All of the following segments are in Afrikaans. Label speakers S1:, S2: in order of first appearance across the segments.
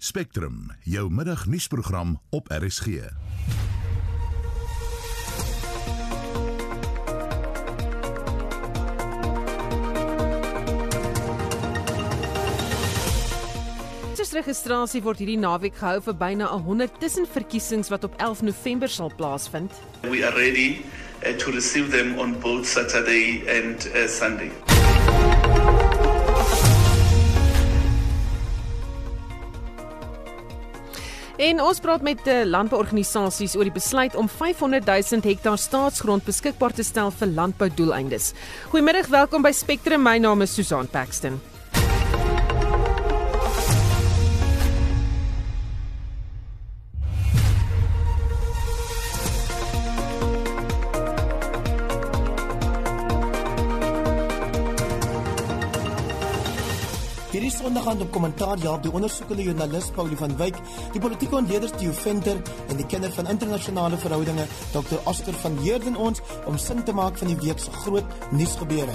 S1: Spectrum, jou middagnuusprogram op RSG.
S2: Registrasie word hierdie naweek gehou vir byna 100 tussenverkiesings wat op 11 November sal plaasvind.
S3: We are ready uh, to receive them on both Saturday and uh, Sunday.
S2: En ons praat met uh, landbouorganisasies oor die besluit om 500 000 hektaar staatsgrond beskikbaar te stel vir landboudoeleindes. Goeiemiddag, welkom by Spectrum. My naam is Susan Paxton.
S4: Gaan op kommentaar Jaap die ondersoekende joernalis Paulie van Wyk, die politieke ontleder Theo Venter en die kenner van internasionale verhoudinge Dr. Oscar van Heerden ons om sin te maak van die week se groot nuusgebeure.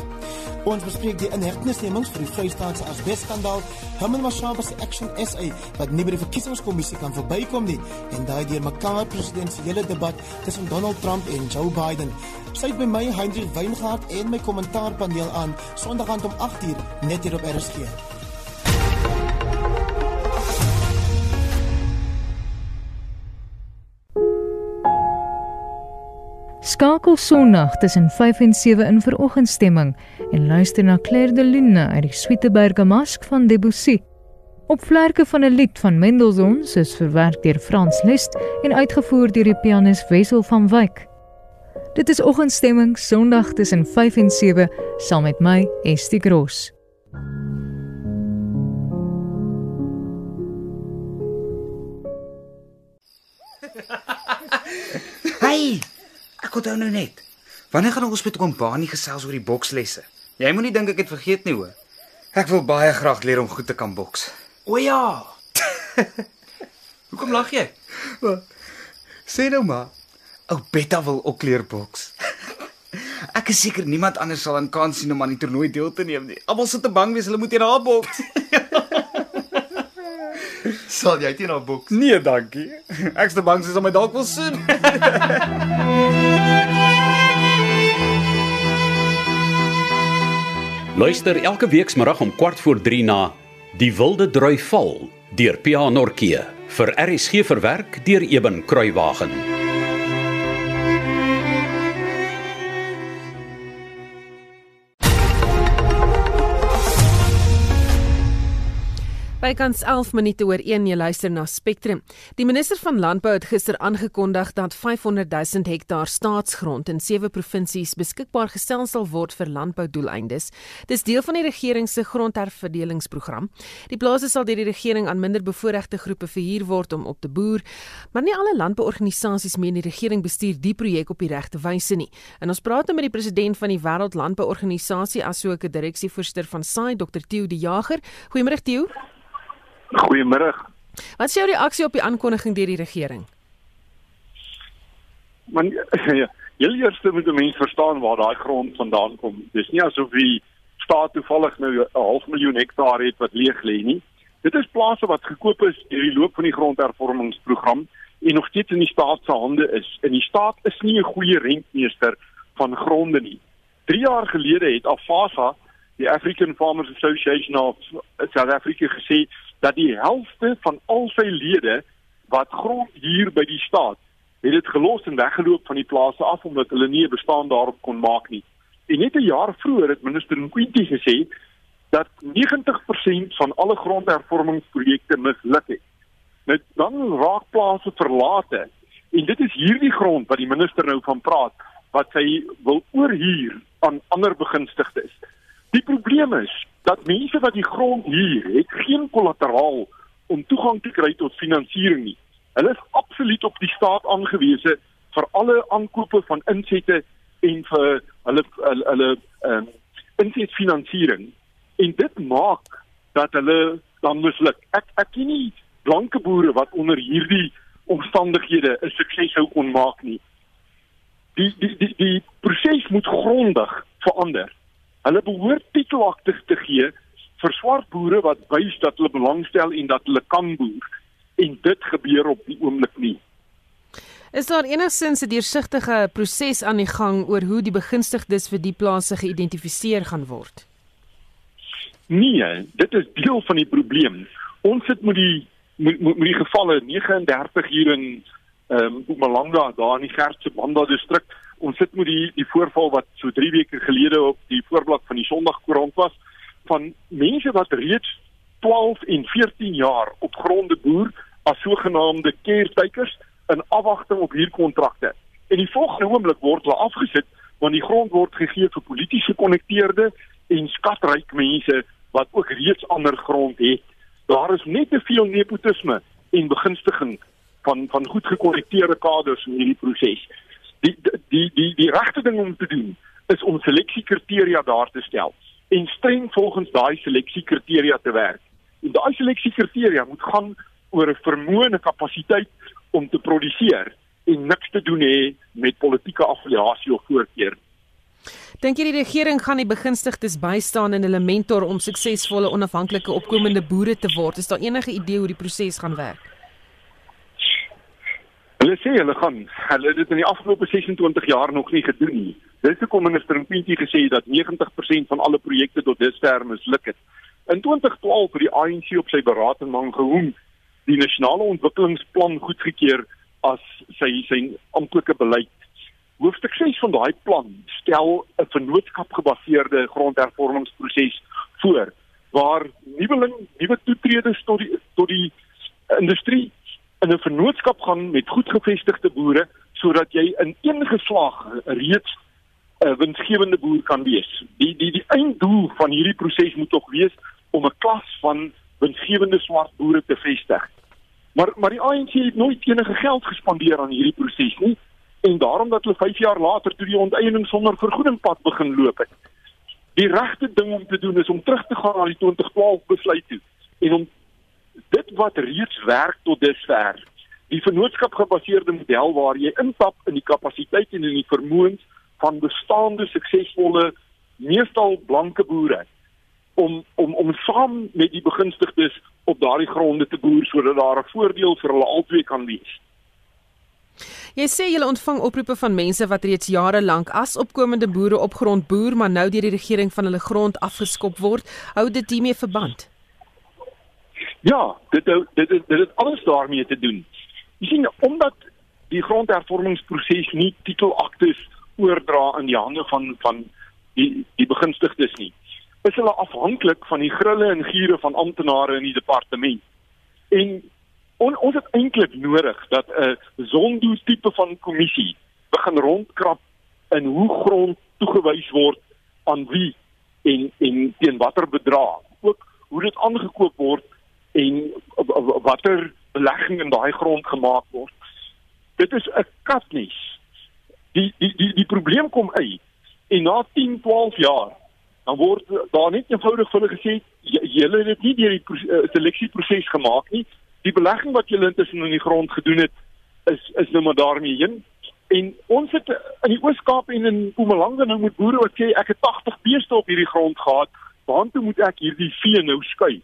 S4: Ons bespreek die inhegtenisnemings vir die Vrystaatse asbesskandaal, Herman Mashaba se Action SA wat nie by die verkiesingskommissie kan verbykom nie en daai deur mekaar presidentsiële debat tussen Donald Trump en Joe Biden. Sy by my Hendrik Weingart en my kommentaarpaneel aan Sondag aand om 8uur net hier op RSG.
S5: Skakel Sondag tussen 5 en 7 in veroggendstemming en luister na Claire de Lune uit die Suite Bergamask van Debussy. Op vlerke van 'n lied van Mendelssohn is verwerk deur Frans Liszt en uitgevoer deur die pianis Wessel van Wyk. Dit is oggendstemming Sondag tussen 5 en 7 saam met my Estie Gross.
S6: Hey, ek onthou nou net. Wanneer gaan ons met Kompani gesels oor die bokslesse? Jy moenie dink ek het vergeet nie hoor. Ek wil baie graag leer om goed te kan boks.
S7: O ja. Hoekom lag jy?
S6: Sê nou maar. Ou Betta wil ook leer boks. Ek is seker niemand anders sal aan kans sien om aan die toernooi deel te neem nie. Almal sit te bang wees hulle moet teen haar boks.
S7: Sal jy teen haar boks?
S6: Nee, dankie. Ek's te bang sy sal my dalk wil soen.
S8: Luister elke weekmiddag om kwart voor 3 na Die Wilde Drui Val deur Pianorkee vir RSG verwerk deur Eben Kruiwagen.
S2: Bykans 11 minute oor 1 jy luister na Spectrum. Die minister van Landbou het gister aangekondig dat 500 000 hektaar staatsgrond in sewe provinsies beskikbaar gestel sal word vir landboudoeleindes. Dis deel van die regering se grondherverdelingsprogram. Die plase sal deur die regering aan minderbevoorregte groepe verhuur word om op te boer, maar nie alle landbouorganisasies meen die regering bestuur die projek op die regte wyse nie. En ons praat nou met die president van die Wêreld Landbouorganisasie asook 'n direksievoorsitter van SAI, Dr. Theo Die Jager. Goeiemôre Theo.
S9: Goeiemôre.
S2: Wat is jou reaksie op die aankondiging deur die regering?
S9: Man ja, heel eers moet 'n mens verstaan waar daai grond vandaan kom. Dis nie asof die staat toevallig nou 'n half miljoen hektaar het wat leeg lê nie. Dit is plase wat gekoop is deur die loop van die grondhervormingsprogram en nog steeds in die staat se hande is. En die staat is nie 'n goeie rentmeester van gronde nie. 3 jaar gelede het Afasa, die African Farmers Association of South Africa gesê dat die helfte van al sy lede wat grond hier by die staat het dit gelos en weggeloop van die plase af omdat hulle nie 'n bestaan daarop kon maak nie. En net 'n jaar vroeër het minister Nkwinti gesê dat 90% van alle grondhervormingsprojekte misluk het. Net dan raak plase verlate en dit is hierdie grond wat die minister nou van praat wat sy wil oorhuur aan ander begunstigdes. Die probleem is dat mense wat die grond huur, het geen kollateraal om toegang te kry tot finansiering nie. Hulle is absoluut op die staat aangewese vir alle aankope van insette en vir hulle hulle, hulle um, insetfinansiering. En dit maak dat hulle dan misluk. Ek ek ken nie blanke boere wat onder hierdie omstandighede 'n sukses sou kon maak nie. Die die die die proses moet grondig verander. Hulle behoort titelakte te gee vir swart boere wat wys dat hulle belangstel en dat hulle kan boer en dit gebeur op die oomblik nie.
S2: Is daar enigstens 'n deursigtige proses aan die gang oor hoe die begunstigdes vir die plase geïdentifiseer gaan word?
S9: Nee, dit is deel van die probleem. Ons sit met die met, met die gevalle 39 hier in ehm um, Mpumalanga daar in die Gert se Banda distrik. Ons sit met die die voorval wat so 3 weke gelede op die voorblad van die Sondagkoerant was van mense wat reeds 12 en 14 jaar op gronde boer as sogenaamde caretakers in afwagting op huurkontrakte. En die volgende oomblik word hulle afgesit want die grond word gegee vir polities gekonnekteerde en skatryk mense wat ook reeds ander grond het. Daar is net te veel nepotisme en begunstiging van van goed gekonnekteerde kaders in hierdie proses. Die die die die regte ding om te doen is om seleksiekriteria daar te stel en streng volgens daai seleksiekriteria te werk. En daai seleksiekriteria moet gaan oor 'n vermoë en 'n kapasiteit om te produseer en niks te doen hê met politieke affiliasie of voorkeur.
S2: Dink jy die regering gaan die begunstigdes bystaan en hulle mentor om suksesvolle onafhanklike opkomende boere te word? Is daar enige idee hoe die proses gaan werk?
S9: Hulle sê hulle gaan hulle het dit in die afgelope 26 jaar nog nie gedoen nie. Dis hoekom minister Mpintjie gesê het dat 90% van alle projekte tot dusver misluk het. In 2012 het die ANC op sy beraad in Mangaung die nasionale ontwikkelingsplan goedgekeur as sy sy amptelike beleid. Hoofstuk 6 van daai plan stel 'n vennootskapgebaseerde grondhervormingsproses voor waar nuweling nuwe toetreders tot die tot die industrie in 'n vennootskap gaan met goed gevestigde boere sodat jy in een geslag reeds 'n winsgewende boer kan wees. Die die die einddoel van hierdie proses moet tog wees om 'n klas van winsgewende swart boere te vestig. Maar maar die ANC het nooit enige geld gespandeer aan hierdie proses nie en daarom dat hulle 5 jaar later toe die onteiening sonder vergoeding pad begin loop het. Die regte ding om te doen is om terug te gaan na die 2012 besluit toe en om dit wat reeds werk tot dusver. Die vennootskap gebaseerde model waar jy instap in die kapasiteit en in die vermoëns van bestaande suksesvolle meestal blanke boere om om om saam met die begunstigdes op daardie gronde te boer sodat daar 'n voordeel vir hulle albei kan wees.
S2: Jy sê jy ontvang oproepe van mense wat reeds jare lank as opkomende boere op grond boer, maar nou deur die regering van hulle grond afgeskop word. Hou dit hiermee verband?
S9: Ja, dit dit dit dit het alles daarmee te doen. Jy sien omdat die grondhervormingsproses nie titelaktes oordra in die hande van van die die begunstigdes nie. Is hulle afhanklik van die grille en giere van amptenare in die departement. En on, ons het eintlik nodig dat 'n zondo tipe van kommissie begin rondkrap in hoe grond toegewys word aan wie en en teen watter bedrag. Ook hoe dit aangekoop word en watter belegging in daai grond gemaak word. Dit is 'n katnies. Die die die die probleem kom uit en na 10, 12 jaar dan word daar net eenvoudig vir hulle gesê julle het dit nie deur die uh, seleksieproses gemaak nie. Die belegging wat julle intussen in die grond gedoen het is is nou maar daarmee heen. En ons het in die Oos-Kaap en in Mpumalanga nou met boere wat sê ek het 80 beeste op hierdie grond gehad. Waartoe moet ek hierdie vee nou skei?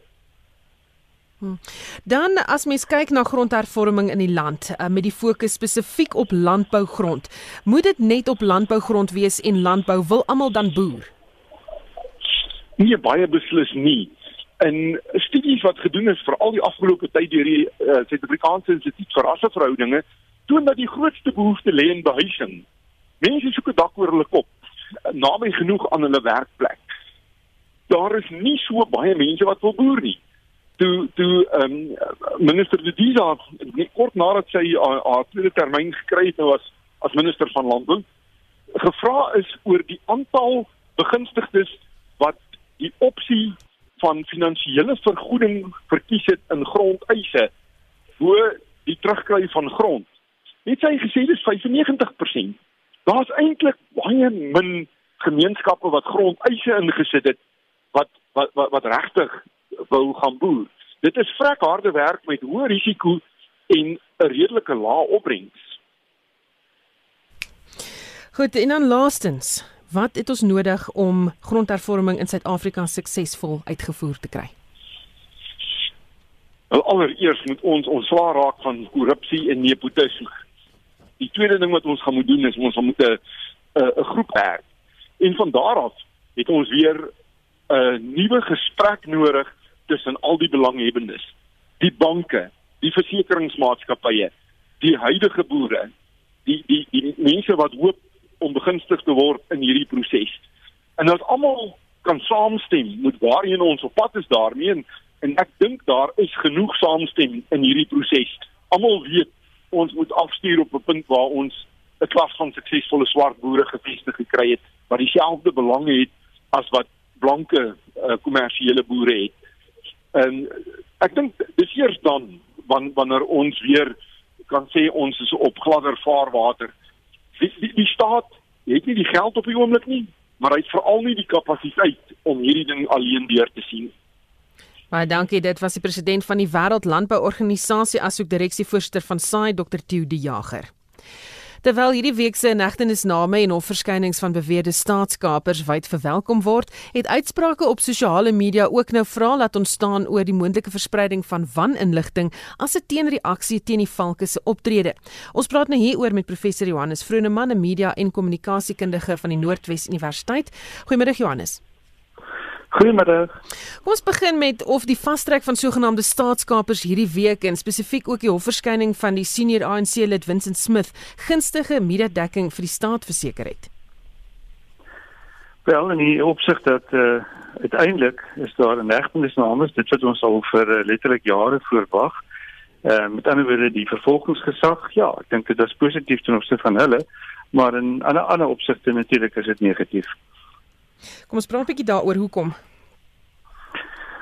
S2: Hmm. Dan as mens kyk na grondhervorming in die land uh, met die fokus spesifiek op landbougrond, moet dit net op landbougrond wees en landbou wil almal dan boer?
S9: Nee, baie beslis nie. In studies wat gedoen is vir al die afgelope tyd deur die uh, Suid-Afrikaanse Instituut vir Rasseverhoudinge, toon dat die grootste behoefte lê in behuising. Mense soek 'n dak oor hulle kop, naby genoeg aan hulle werkplek. Daar is nie so baie mense wat wil boer nie toe toe ehm um, minister De Diza kort nadat sy haar tweede termyn gekry het nou as as minister van landbou gevra is oor die aantal begunstigdes wat die opsie van finansiële vergoeding verkies het in grondeise bo die terugkry van grond. Het sy gesê dis 95%. Daar's eintlik baie min gemeenskappe wat grondeise ingesit het wat wat wat, wat regtig wou gaan boer. Dit is vrek harde werk met hoë risiko en 'n redelike lae opbrengs.
S2: Goed, en dan laastens, Wat het ons nodig om grondhervorming in Suid-Afrika suksesvol uitgevoer te kry?
S9: Wel allereers moet ons ontslaa raak van korrupsie en nepotisme. Die tweede ding wat ons gaan moet doen is ons moet 'n 'n groep hê. En van daar af het ons weer 'n nuwe gesprek nodig tussen al die belanghebbendes. Die banke, die versekeringsmaatskappye, die huidige boere, die die die mense wat hoop om begunstig te word in hierdie proses. En ons almal kan saamstem met waarheen ons op pad is daarmee en, en ek dink daar is genoeg saamstem in hierdie proses. Almal weet ons moet afstuur op 'n punt waar ons 'n klas van suksesvolle swart boere gevestig gekry het wat dieselfde belange het as wat blanke uh, kommersiële boere het. En ek dink dis eers dan wanneer ons weer kan sê ons is op gladder vaarwater die, die, die staat het nie die geld op die oomblik nie, maar hy het veral nie die kapasiteit om hierdie ding alleen deur te sien.
S2: Baie dankie, dit was die president van die Wêreld Landbouorganisasie asook direksievoorsitter van SAI Dr. Theo De Jager. Terwyl hierdie week se negtenisname en hofverskynings van beweerde staatskapers wyd verwelkom word, het uitsprake op sosiale media ook nou vra laat ontstaan oor die moontlike verspreiding van waninligting as 'n teenreaksie teen die valke se optrede. Ons praat nou hieroor met professor Johannes Vroneman, 'n media en kommunikasiekundige van die Noordwes Universiteit. Goeiemiddag Johannes.
S10: Goeiemiddag.
S2: Kom ons begin met of die vastrek van sogenaamde staatskapers hierdie week en spesifiek ook die hofverskyning van die senior ANC lid Vincent Smith gunstige mediadekking vir die staat verseker het.
S10: Wel, in die opsig dat uh uiteindelik is daar 'n hegtenisname, dit wat ons al vir uh, letterlik jare voorwag. Uh met ander woorde die vervolgingsgesag, ja, ek dink dit is positief ten opsigte van hulle, maar in ander ander opsigte natuurlik is dit negatief.
S2: Kom ons praat 'n bietjie daaroor hoekom.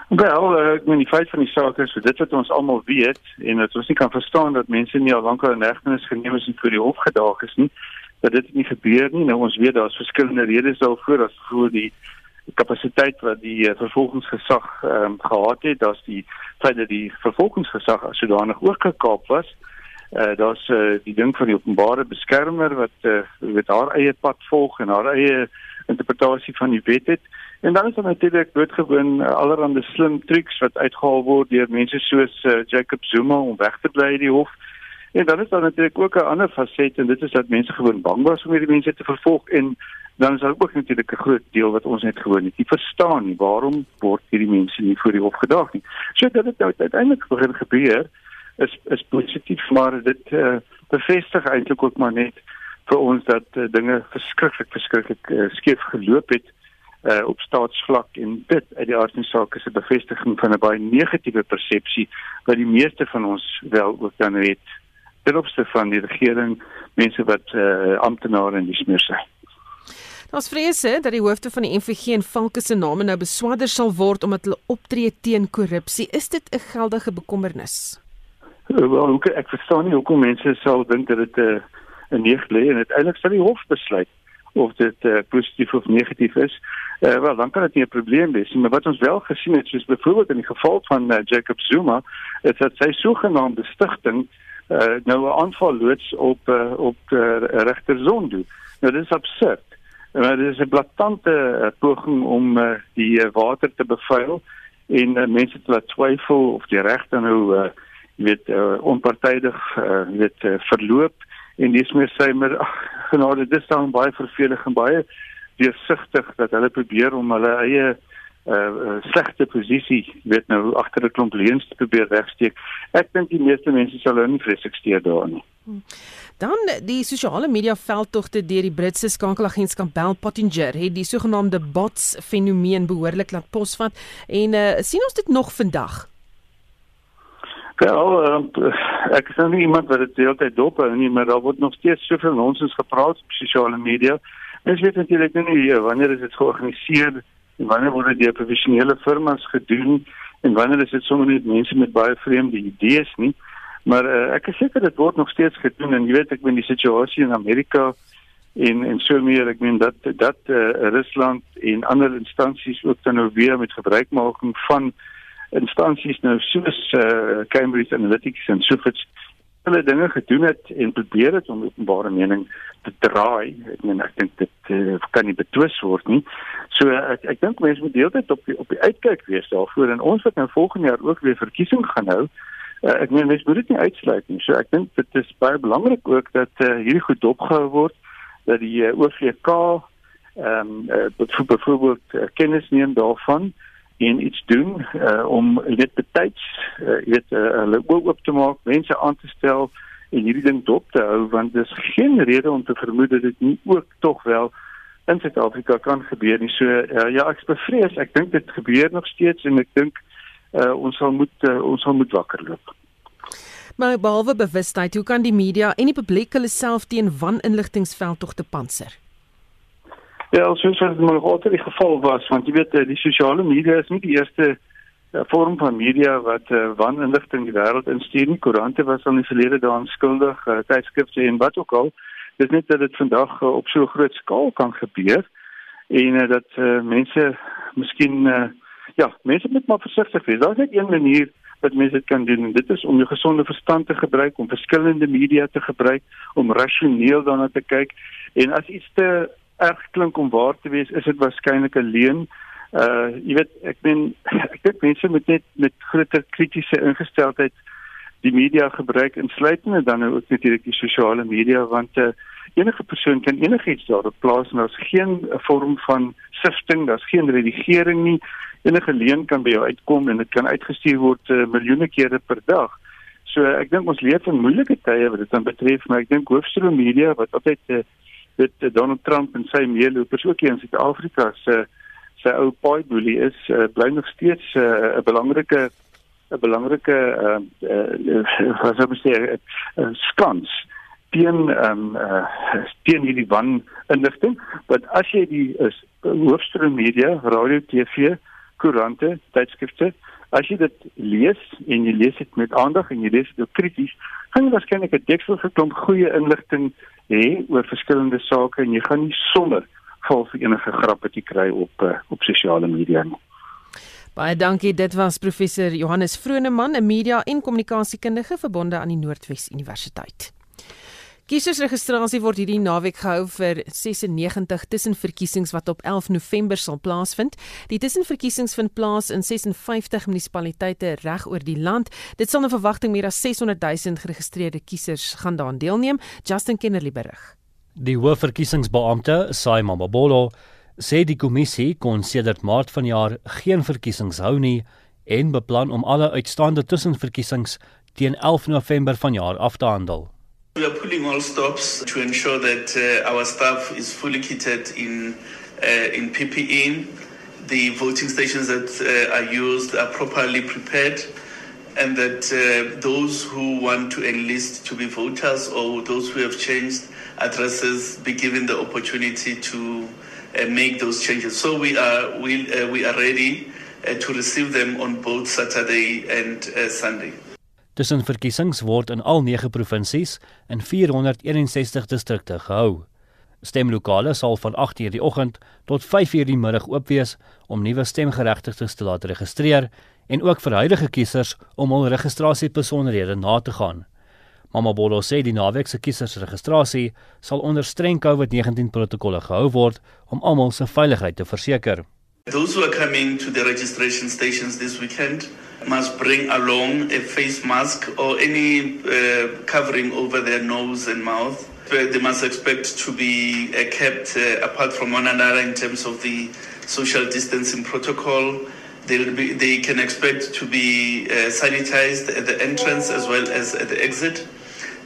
S10: Wel, uh, ek meen die feit van die saak is dit wat ons almal weet en dat ons nie kan verstaan dat mense nie al lankal in hegtenis geneem is en voor die hof gedaag is nie, dat dit nie gebeur nie. Nou ons weet daar's verskillende redes daarvoor, as voor die kapasiteit wat die uh, vervolgingsgesag ehm um, gehad het, daar's die feit dat die vervolgingsgesag as sodanig oorgekaap was. Uh daar's uh, die ding van die openbare beskermer wat uh, met haar eie pad volg en haar eie interpretasie van die wet het. En dan is daar natuurlik doodgewoon uh, allerlei slim triks wat uitgehaal word deur mense soos uh, Jacob Zuma om weg te bly by die hof. En dan is daar natuurlik ook 'n ander faset en dit is dat mense gewoon bang was om hierdie mense te vervolg en dan is daar ook natuurlik 'n groot deel wat ons net gewoon nie verstaan nie waarom word hierdie mense nie voor die hof gedaag nie. So dat dit nou uiteindelik begin gebeur is is positief maar dit uh, bevestig eintlik ook maar net vir ons dat uh, dinge verskriklik verskriklik uh, skeef geloop het uh, op staatsvlak en dit uit die aard van sake is 'n bevestiging van 'n baie negatiewe persepsie wat die meeste van ons wel ook dan het ten opsigte van die regering mense wat uh, amptenare en dis meer sê
S2: Ons vrese dat die hoofde van die NVG en Valke se name nou beswaarder sal word omdat hulle optree teen korrupsie. Is dit 'n geldige bekommernis?
S10: Wel, ek verstaan nie hoekom mense sou dink dat dit 'n uh, neig lê en uiteindelik sal die hof besluit of dit uh, positief of negatief is. Uh, wel, dan kan dit nie 'n probleem wees nie, maar wat ons wel gesien het, soos byvoorbeeld in die geval van uh, Jacob Zuma, is dat sy sogenaamde stigting uh, nou 'n aanval loods op uh, op uh, regter Zondo. Nou dit is absurd. Maar dit is 'n blaatante uh, poging om uh, die uh, water te bevuil en uh, mense te laat twyfel of die regter nou uh, weet uh, onpartydig uh, weet uh, verloop en dis meer sê maar genade dis dan baie vervelig en baie deursigtig dat hulle probeer om hulle eie uh slegte posisie weet nou agter 'n klomp leuns te probeer wegsteek. Ek dink die meeste mense sal hulle nie vreeslik steur daarin nie.
S2: Dan die sosiale media veldtogte deur die Britse skakelagentskap Bell Pottinger het die sogenaamde bots fenomeen behoorlik laat posvat en uh sien ons dit nog vandag?
S10: Wel, uh, ek is nou nie iemand wat dit heeltyd dop hou nie, maar daar word nog steeds soveel nonsens gepraat op sosiale media. Mens weet natuurlik nie uh, wanneer is dit georganiseer en wanneer word dit deur professionele firmas gedoen en wanneer is dit sommer net mense met baie vreemde idees nie. Maar uh, ek is seker dit word nog steeds gedoen en jy weet ek meen die situasie in Amerika en en so meer ek meen dat dat uh, Rusland en ander instansies ook dan nou weer met gebruikmaking van instansies nou soos uh, Cambridge Analytica en sovoorts hulle dinge gedoen het en probeer het om openbare mening te draai. Ek meen ek dink dit uh, kan nie betwis word nie. So ek ek dink mense moet deeltyd op die, op die uitkyk wees daarvoor en ons wat nou volgende jaar ook weer verkiesing gaan hou. Uh, ek meen mense moet dit nie uitsluit nie. So ek dink dit is baie belangrik ook dat uh, hierdie goed dopgehou word dat die uh, OVK ehm um, uh, byvoorbeeld uh, kennis neem daarvan en iets doen uh, om dit betyds uh, weet uh, hulle oop te maak, mense aan te stel en hierdie ding dop te hou want dis geen rede om te vermoed dat dit nie ook tog wel in Suid-Afrika kan gebeur nie. So uh, ja, ek bevrees, ek dink dit gebeur nog steeds en ek dink uh, ons sal moet uh, ons sal moet wakker loop.
S2: Maar behalwe bewustheid, hoe kan die media en die publiek hulle self teen waninligtingsveld tog te panser?
S10: Ja, soos wat nog altyd die geval was, want jy weet eh, die sosiale media is nie die eerste uh, vorm van media wat uh, waninligting die wêreld instuur nie. Koerante was al in die verlede daaraan skuldig, uh, tydskrifte en wat ook al. Dit is net dat dit vandag uh, op so 'n groot skaal kan gebeur en uh, dat uh, mense miskien uh, ja, mense moet maar versigtig wees. Daar's net een manier wat mense dit kan doen en dit is om jou gesonde verstand te gebruik, om verskillende media te gebruik, om rasioneel daarna te kyk en as iets te erg klink om waar te wees, is dit waarskynlik 'n leuen. Uh jy weet, ek meen ek dink mense moet net met groter kritiese ingesteldheid die media gebruik insluitende dan nou ook natuurlik die sosiale media want uh, enige persoon kan enigiets daarop plaas en daar's geen vorm van sifting, daar's geen redigering nie. Enige leuen kan by jou uitkom en dit kan uitgestuur word uh, miljoene kere per dag. So ek dink ons leef in moeilike tye wat dit dan betref, maar ek dink hoofstroom media wat altyd uh, dit uh, Donald Trump en sy meelopers ook hier in Suid-Afrika se sy ou paai boelie is uh, bly nog steeds 'n uh, belangrike 'n belangrike uh, uh, wat sou ek sê 'n uh, skans teen um, uh, teen hierdie wan inligting wat as jy die uh, hoofstroom media radio TV koerante tydskrifte as jy dit lees en jy lees dit met aandag en jy lees dit krities gaan jy waarskynlik 'n deksel geklomp goeie inligting hê oor verskillende sake en jy gaan nie sommer val vir enige grappetjie kry op uh, op sosiale media nie.
S2: Baie dankie. Dit was professor Johannes Vroneman, 'n media en kommunikasiekundige verbonde aan die Noordwes Universiteit. Kiesersregistrasie word hierdie naweek gehou vir 96 tussenverkiesings wat op 11 November sal plaasvind. Die tussenverkiesings vind plaas in 56 munisipaliteite reg oor die land. Dit sal 'n verwagting meer as 600 000 geregistreerde kiesers gaan daaraan deelneem. Justin Kennerly berig.
S11: Die hoofverkiesingsbeampte, Saima Mabolo, sê die kommissie kon sedert Maart vanjaar geen verkiesings hou nie en beplan om alle uitstaande tussenverkiesings teen 11 November vanjaar af te handel.
S3: We are pulling all stops to ensure that uh, our staff is fully kitted in uh, in PPE. The voting stations that uh, are used are properly prepared, and that uh, those who want to enlist to be voters or those who have changed addresses be given the opportunity to uh, make those changes. So we are we uh, we are ready to receive them on both Saturday and Sunday.
S11: Tussen verkiesings word in al 9 provinsies in 461 distrikte gehou. Stemlokale sal van 8:00 die oggend tot 5:00 die middag oop wees om nuwe stemgeregtigdes te laat registreer en ook vir huidige kiesers om hul registrasiebesonderhede na te gaan. Mama Bolo sê die naweek se kiesersregistrasie sal onder streng COVID-19 protokolle gehou word om almal se veiligheid te verseker.
S3: Those who are coming to the registration stations this weekend must bring along a face mask or any uh, covering over their nose and mouth. They must expect to be uh, kept uh, apart from one another in terms of the social distancing protocol. Be, they can expect to be uh, sanitized at the entrance as well as at the exit.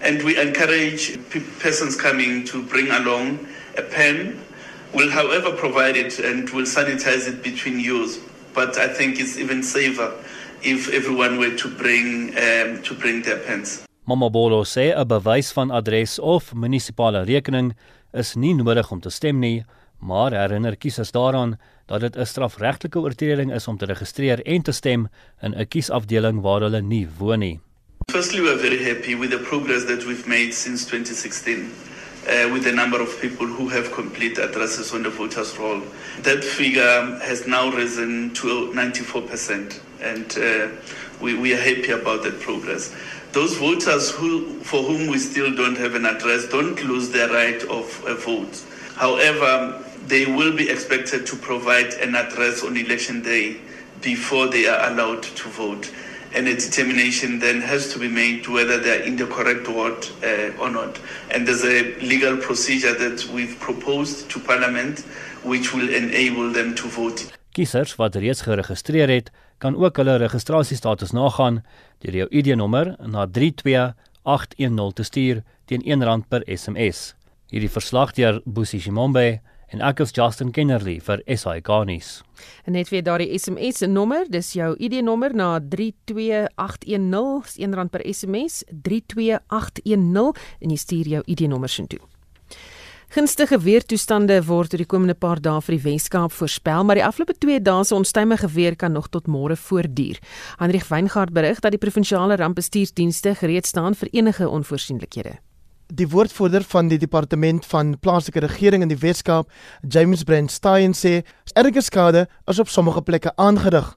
S3: And we encourage persons coming to bring along a pen. We'll, however, provide it and we'll sanitize it between use. But I think it's even safer if everyone were to bring um to bring their pens.
S11: Mama Bolo sê 'n bewys van adres of munisipale rekening is nie nodig om te stem nie, maar herinner kiesers daaraan dat dit 'n strafregtelike oortreding is om te registreer en te stem in 'n kiesafdeling waar hulle nie woon nie.
S3: Firstly, we're very happy with the progress that we've made since 2016. Uh, with the number of people who have complete addresses on the voters roll. That figure has now risen to 94% and uh, we, we are happy about that progress. Those voters who, for whom we still don't have an address don't lose their right of a vote. However, they will be expected to provide an address on election day before they are allowed to vote. And a determination then has to be made whether they are in the correct ward uh, or not. And there's a legal procedure that we've proposed to Parliament which will enable them to vote.
S11: Kiesers wat reeds geregistreer het, kan ook hulle registrasiestatus nagaan deur jou ID-nommer na 32810 te stuur teen R1 per SMS. Hierdie verslag deur Boesie Shimombe en ek is Justin Kennerly vir SI Garnis.
S2: En net weer daardie SMS se nommer, dis jou ID-nommer na 32810, is R1 per SMS, 32810 en jy stuur jou ID-nommer sin toe. Gunstige weertoestande word oor die komende paar dae vir die Weskaap voorspel, maar die afgelope 2 dae se onstuimige weer kan nog tot môre voortduur. Hendrik Weingart berig dat die provinsiale rampbestuursdienste gereed staan vir enige onvoorsienlikhede.
S4: Die woordvoerder van die departement van plaaslike regering in die Weskaap, James Brand Stein sê, erge skade is op sommige plekke aangerig.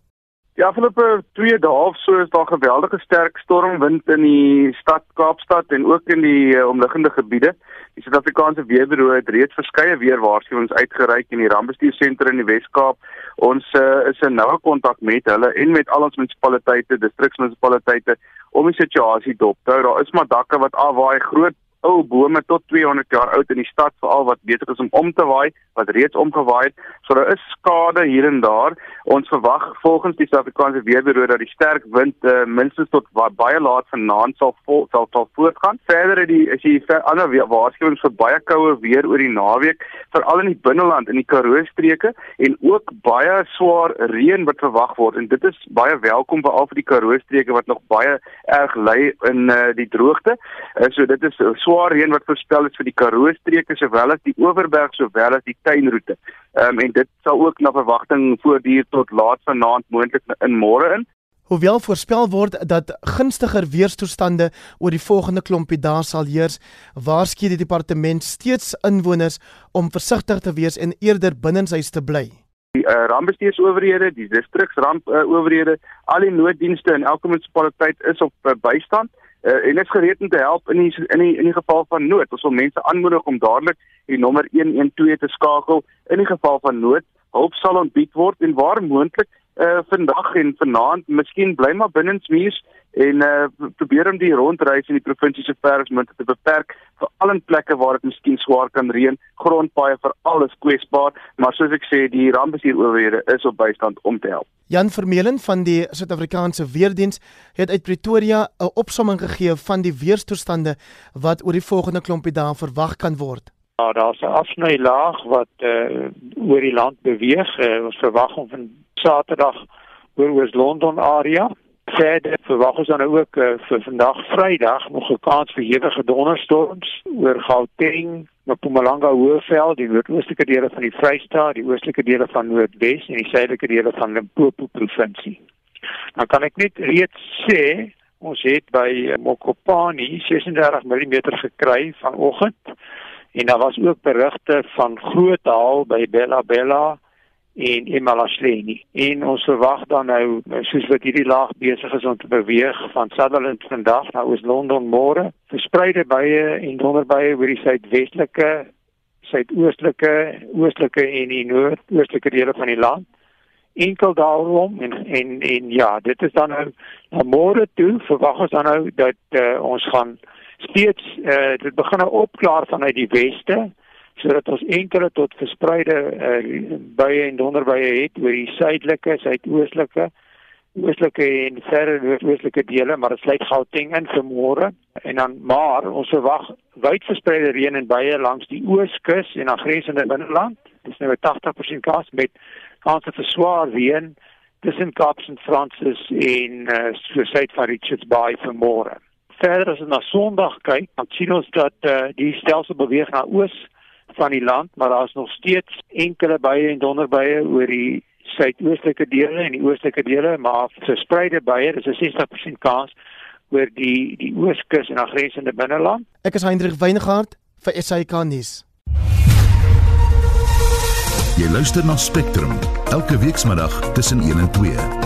S12: Die afgelope 2 dae of so is daar geweldige sterk stormwind in die stad Kaapstad en ook in die uh, omliggende gebiede. Die Suid-Afrikaanse Weerbureau het reeds verskeie weerwaarskuwings uitgereik in die rampbestuursentrum in die Wes-Kaap. Ons uh, is in noue kontak met hulle en met al ons munisipaliteite, distriksmunisipaliteite om die situasie dop te hou. Daar is maar dakke wat afwaai, groot ou bome tot 200 jaar oud in die stad veral wat besig is om om te waai, wat reeds omgewaai het. So daar is skade hier en daar. Ons verwag volgens die Suid-Afrikaanse Weerbureau dat die sterk wind uh, minstens tot baie laat vanaand sal vol, sal sal voortgaan. Verder het die is die ander waarskuwings vir baie koue weer oor die naweek, veral in die binneland in die Karoo streke en ook baie swaar reën wat verwag word en dit is baie welkom veral vir die Karoo streke wat nog baie erg ly in uh, die droogte. Uh, so dit is so swaar reën wat voorspel is vir die Karoo streke sowel as die Oeverberg sowel as die tuinroete. Ehm um, en dit sal ook na verwagting voortduur tot laat vanaand moontlik in môre in.
S4: Hoewel voorspel word dat gunstiger weerstoestande oor die volgende klompie dae sal heers, waarsku die departement steeds inwoners om versigtig te wees en eerder binnenshuis te bly.
S12: Die uh, rampbestuursowerhede, die distriksrampowerhede, uh, al die nooddienste in elke munisipaliteit is op uh, bystand uh, en is gereed om te help in die in die in die geval van nood. Ons wil mense aanmoedig om dadelik die nommer 112 te skakel in die geval van nood. Hulp sal aanbied word en waar moontlik uh vandag en vanaand miskien bly maar binnensmuurs en uh probeer om die rondreis in die provinsie so ver as moontlik te beperk vir al in plekke waar dit miskien swaar kan reën grondpaaie vir alles kwesbaar maar soos ek sê die rampbestuur owerhede is op bystand om te help
S4: Jan Vermeulen van die Suid-Afrikaanse Weerdiens het uit Pretoria 'n opsomming gegee van die weerstoestande wat oor die volgende klompie dae verwag kan word.
S13: Ja, daar's 'n afsnylaag wat uh, oor die land beweeg. Uh, ons verwag om van Saterdag oor Oos-London area. Verder verwag ons dan ook uh, vir vandag Vrydag nog 'n kans vir hewige donderstorms oor Gauteng, Mpumalanga Hoëveld, die noordoostelike dele van die Vrystaat, die oostelike dele van Noordwes en die suidelike dele van Limpopo provinsie. Dan kan ek net reeds sê ons het by Mokopani 36 mm gekry vanoggend en daar was ook berigte van groot haal by Bella Bella en Emalahleni. En ons verwag dan nou soos wat hierdie laag besig is om te beweeg van Sutherland vandag na Oos-London môre, verspreide baie en donderbuie oor die suidwestelike, suidoostelike, oostelike en die noordoostelike dele van die land. Enkel daarom en en en ja, dit is dan nou na môre toe verwag ons dan nou dat uh, ons gaan steeds uh, dit begin nou opklaar vanuit die weste sodat ons enkele tot verspreide uh, buie en donderbuie het oor die suidelike, suidoostelike, oostelike en verre noordoostelike dele, maar dit sluit Gauteng in vir môre en dan maar ons verwag wyd verspreide reën en buie langs die ooskus en aangrensende binneland. Dis nou 'n 80% kans met kans vir swaar reën tussen Kaapstad en Francis en uh, so suid van Richards Bay vir môre. Verder as ons na Sondag kyk, dan sien ons dat uh, die stelsel beweeg na oos van die land, maar daar is nog steeds enkele buie en donderbuie oor die suidoostelike dele en die oostelike dele, maar verspreide buie, dis 'n 60% kans oor die die ooskus en aangrensende binneland.
S4: Ek is Hendrik Weingart vir SAK nuus.
S1: Jy luister na Spectrum elke weekmiddag tussen 1 en 2.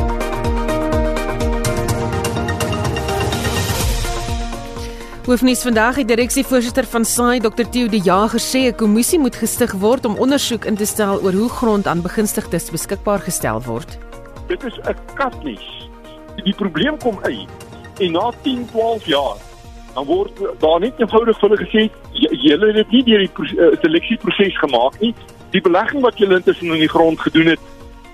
S2: Hoofnuus vandag het direksievoorsitter van SAI Dr Theo De Jager sê 'n kommissie moet gestig word om ondersoek in te stel oor hoe grond aan begunstigdes beskikbaar gestel word.
S9: Dit is 'n katnies. Die probleem kom uit en na 10, 12 jaar dan word daar net eenvoudig vir hulle gesê julle het dit nie deur die uh, seleksieproses gemaak nie. Die belegging wat julle intussen in die grond gedoen het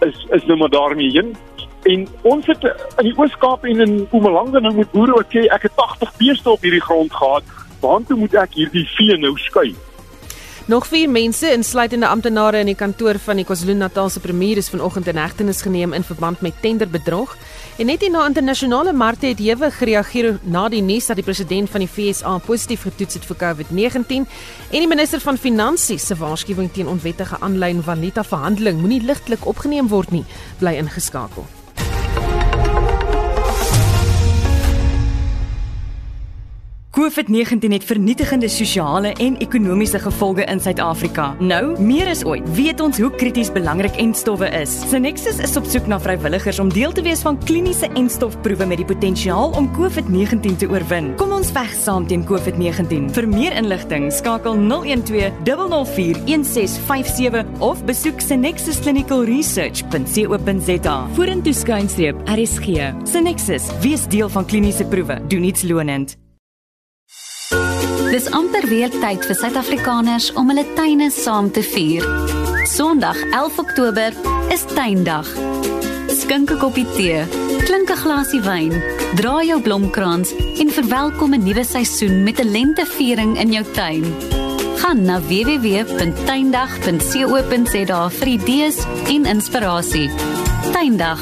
S9: is is nou maar daarmee heen. En ons het in die Oos-Kaap en in Mpumalanga nou met boere wat sê ek het 80 beeste op hierdie grond gehad. Waartoe moet ek hierdie vee nou skei?
S2: Nog vier mense, insluitende amptenare in die kantoor van die KwaZulu-Natalse premier, is vanoggend in hegtenis geneem in verband met tenderbedrog. En net na internasionale markte het hewe gereageer na die nuus dat die president van die FSA positief getoets het vir COVID-19 en die minister van Finansies se waarskuwing teen onwettige aanlyn valuta verhandeling moenie ligtelik opgeneem word nie, bly ingeskakel.
S14: COVID-19 het vernietigende sosiale en ekonomiese gevolge in Suid-Afrika. Nou, meer as ooit, weet ons hoe krities belangrik entstowwe is. Synexus is op soek na vrywilligers om deel te wees van kliniese entstofproewe met die potensiaal om COVID-19 te oorwin. Kom ons veg saam teen COVID-19. Vir meer inligting, skakel 012 004 1657 of besoek synexusclinicalresearch.co.za. Vorentoe skynstreep RSG. Synexus, wees deel van kliniese proewe. Doen iets lonend.
S15: Dis amper weer tyd vir Suid-Afrikaners om hulle tuine saam te vier. Sondag 11 Oktober is tuindag. Skink 'n koppie tee, klink 'n glasie wyn, dra jou blomkrans en verwelkom 'n nuwe seisoen met 'n lenteviering in jou tuin. Gaan na www.tuindag.co.za vir idees en inspirasie. Tuindag,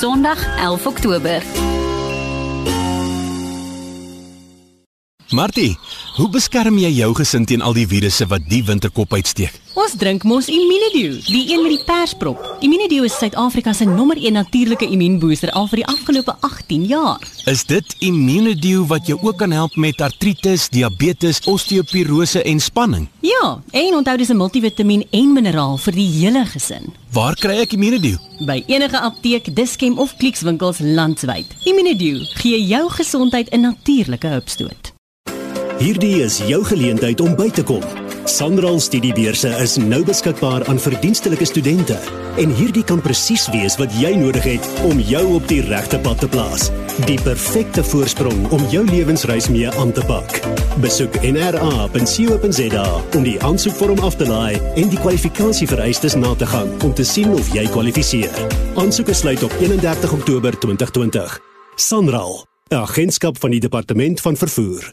S15: Sondag 11 Oktober.
S16: Martie, hoe beskerm jy jou gesin teen al die virusse wat die winterkop uitsteek?
S17: Ons drink mos Immunedio, die een met die persprop. Immunedio is Suid-Afrika se nommer 1 natuurlike immuunbooster al vir die afgelope 18 jaar.
S16: Is dit Immunedio wat jou ook kan help met artritis, diabetes, osteoporose en spanning?
S17: Ja, en onthou dis 'n multivitamien en mineraal vir die hele gesin.
S16: Waar kry ek Immunedio?
S17: By enige apteek, Dischem of Clicks winkels landwyd. Immunedio gee jou gesondheid 'n natuurlike hupstoot.
S18: Hierdie is jou geleentheid om by te kom. Sanral Studiebeurse is nou beskikbaar aan verdienstelike studente en hierdie kan presies wees wat jy nodig het om jou op die regte pad te plaas. Die perfekte voorsprong om jou lewensreis mee aan te pak. Besoek nra.co.za om die aansoekvorm af te laai en die kwalifikasievereistes na te gaan om te sien of jy kwalifiseer. Aansoeke sluit op 31 Oktober 2020. Sanral, 'n agentskap van die Departement van Vervoer.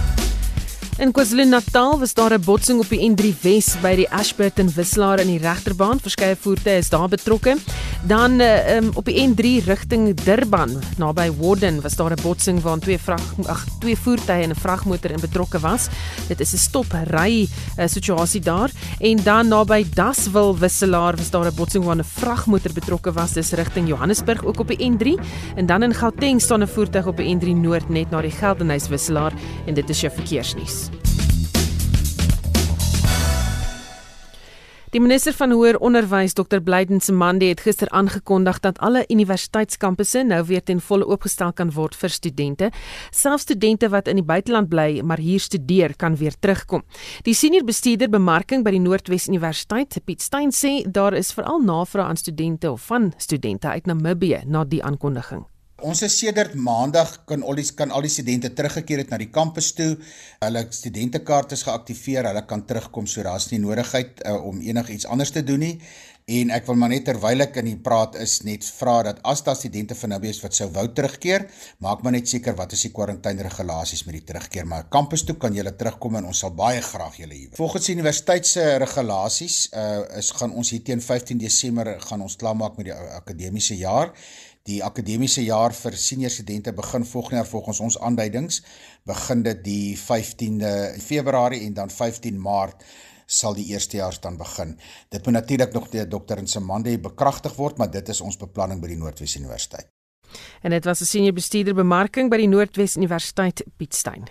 S2: In KwaZulu-Natal was daar 'n botsing op die N3 Wes by die Ashburton wisselaar in die regterbaan. Verskeie voertuie is daar betrokke. Dan uh, um, op die N3 rigting Durban, naby Warden, was daar 'n botsing waar twee vrag ag twee voertuie en 'n vragmotor in betrokke was. Dit is 'n stop-ry uh, situasie daar. En dan naby Daswil wisselaar was daar 'n botsing waar 'n vragmotor betrokke was, dis rigting Johannesburg ook op die N3. En dan in Gauteng staan 'n voertuig op die N3 Noord net na die Geldenhuys wisselaar en dit is jou verkeersnuus. Die minister van hoër onderwys Dr Blyden Semande het gister aangekondig dat alle universiteitskampusse nou weer ten volle oopgestel kan word vir studente. Selfs studente wat in die buiteland bly maar hier studeer kan weer terugkom. Die senior bestuurder bemarking by die Noordwes Universiteit, Piet Steyn sê daar is veral navraag aan studente of van studente uit Namibië na die aankondiging.
S19: Ons is sedert maandag kan al die kan al die studente teruggekeer het na die kampus toe. Hulle studentekaarte is geaktiveer, hulle kan terugkom so daar's nie nodigheid uh, om enigiets anders te doen nie. En ek wil maar net terwyl ek in die praat is net vra dat as daar studente van Nabies wat sou wou terugkeer, maak maar net seker wat is die kwarantyne regulasies met die terugkeer, maar kampus toe kan julle terugkom en ons sal baie graag julle hier. Volgens die universiteit se regulasies uh, is gaan ons hier teen 15 Desember gaan ons klaarmaak met die akademiese jaar. Die akademiese jaar vir senior studente begin volgende jaar volgens ons aanduidings begin dit die 15de Februarie en dan 15 Maart sal die eerstejaars dan begin. Dit moet natuurlik nog deur dokter Nsemande bekragtig word, maar dit is ons beplanning by die Noordwes Universiteit.
S2: En dit was 'n senior bestuurder bemarking by die Noordwes Universiteit Piet Steyn.